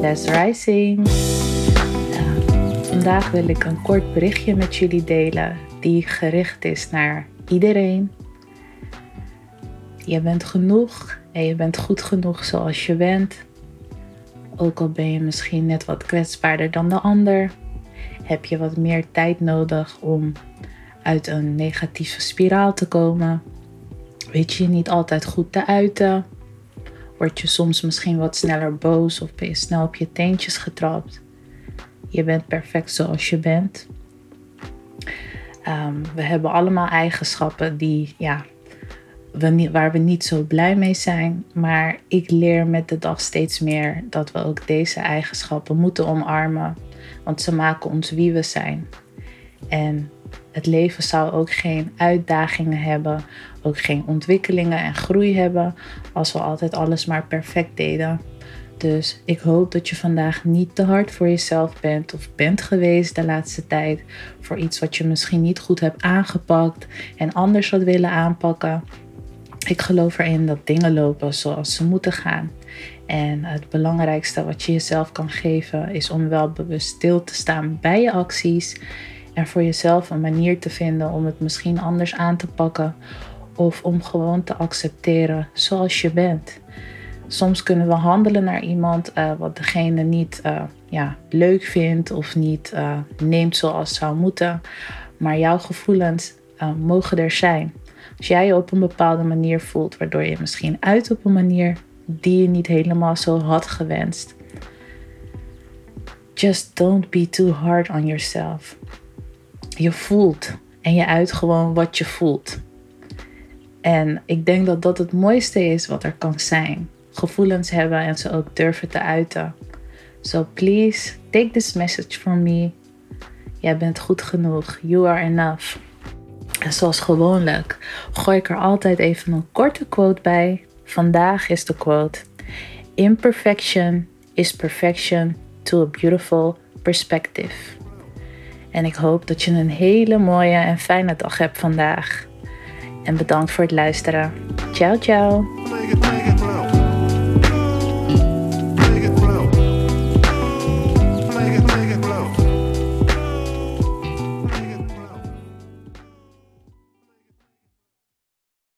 Les Rising. Uh, vandaag wil ik een kort berichtje met jullie delen die gericht is naar iedereen. Je bent genoeg en je bent goed genoeg zoals je bent. Ook al ben je misschien net wat kwetsbaarder dan de ander, heb je wat meer tijd nodig om uit een negatieve spiraal te komen. Weet je je niet altijd goed te uiten? Word je soms misschien wat sneller boos of ben je snel op je teentjes getrapt? Je bent perfect zoals je bent. Ehm, we hebben allemaal eigenschappen die, ja, waar we niet zo blij mee zijn. Maar ik leer met de dag steeds meer dat we ook deze eigenschappen moeten omarmen. Want ze maken ons wie we zijn. En het leven zou ook geen uitdagingen hebben, ook geen ontwikkelingen en groei hebben als we altijd alles maar perfect deden. Dus ik hoop dat je vandaag niet te hard voor jezelf bent of bent geweest de laatste tijd voor iets wat je misschien niet goed hebt aangepakt en anders had willen aanpakken. Ik geloof erin dat dingen lopen zoals ze moeten gaan. En het belangrijkste wat je jezelf kan geven is om wel bewust stil te staan bij je acties en voor jezelf een manier te vinden om het misschien anders aan te pakken of om gewoon te accepteren zoals je bent. Soms kunnen we handelen naar iemand uh, wat degene niet uh, ja, leuk vindt of niet uh, neemt zoals zou moeten. Maar jouw gevoelens mogen er zijn. Als jij je op een bepaalde manier voelt, waardoor je misschien uit op een manier die je niet helemaal zo had gewenst. Just don't be too hard on yourself. Je voelt en je uit gewoon wat je voelt. En ik denk dat dat het mooiste is wat er kan zijn. Gevoelens hebben en ze ook durven te uiten. So please take this message from me. Jij bent goed genoeg. You are enough. En zoals gewoonlijk gooi ik er altijd even een korte quote bij. Vandaag is de quote: Imperfection is perfection to a beautiful perspective. En ik hoop dat je een hele mooie en fijne dag hebt vandaag. En bedankt voor het luisteren. Ciao, ciao.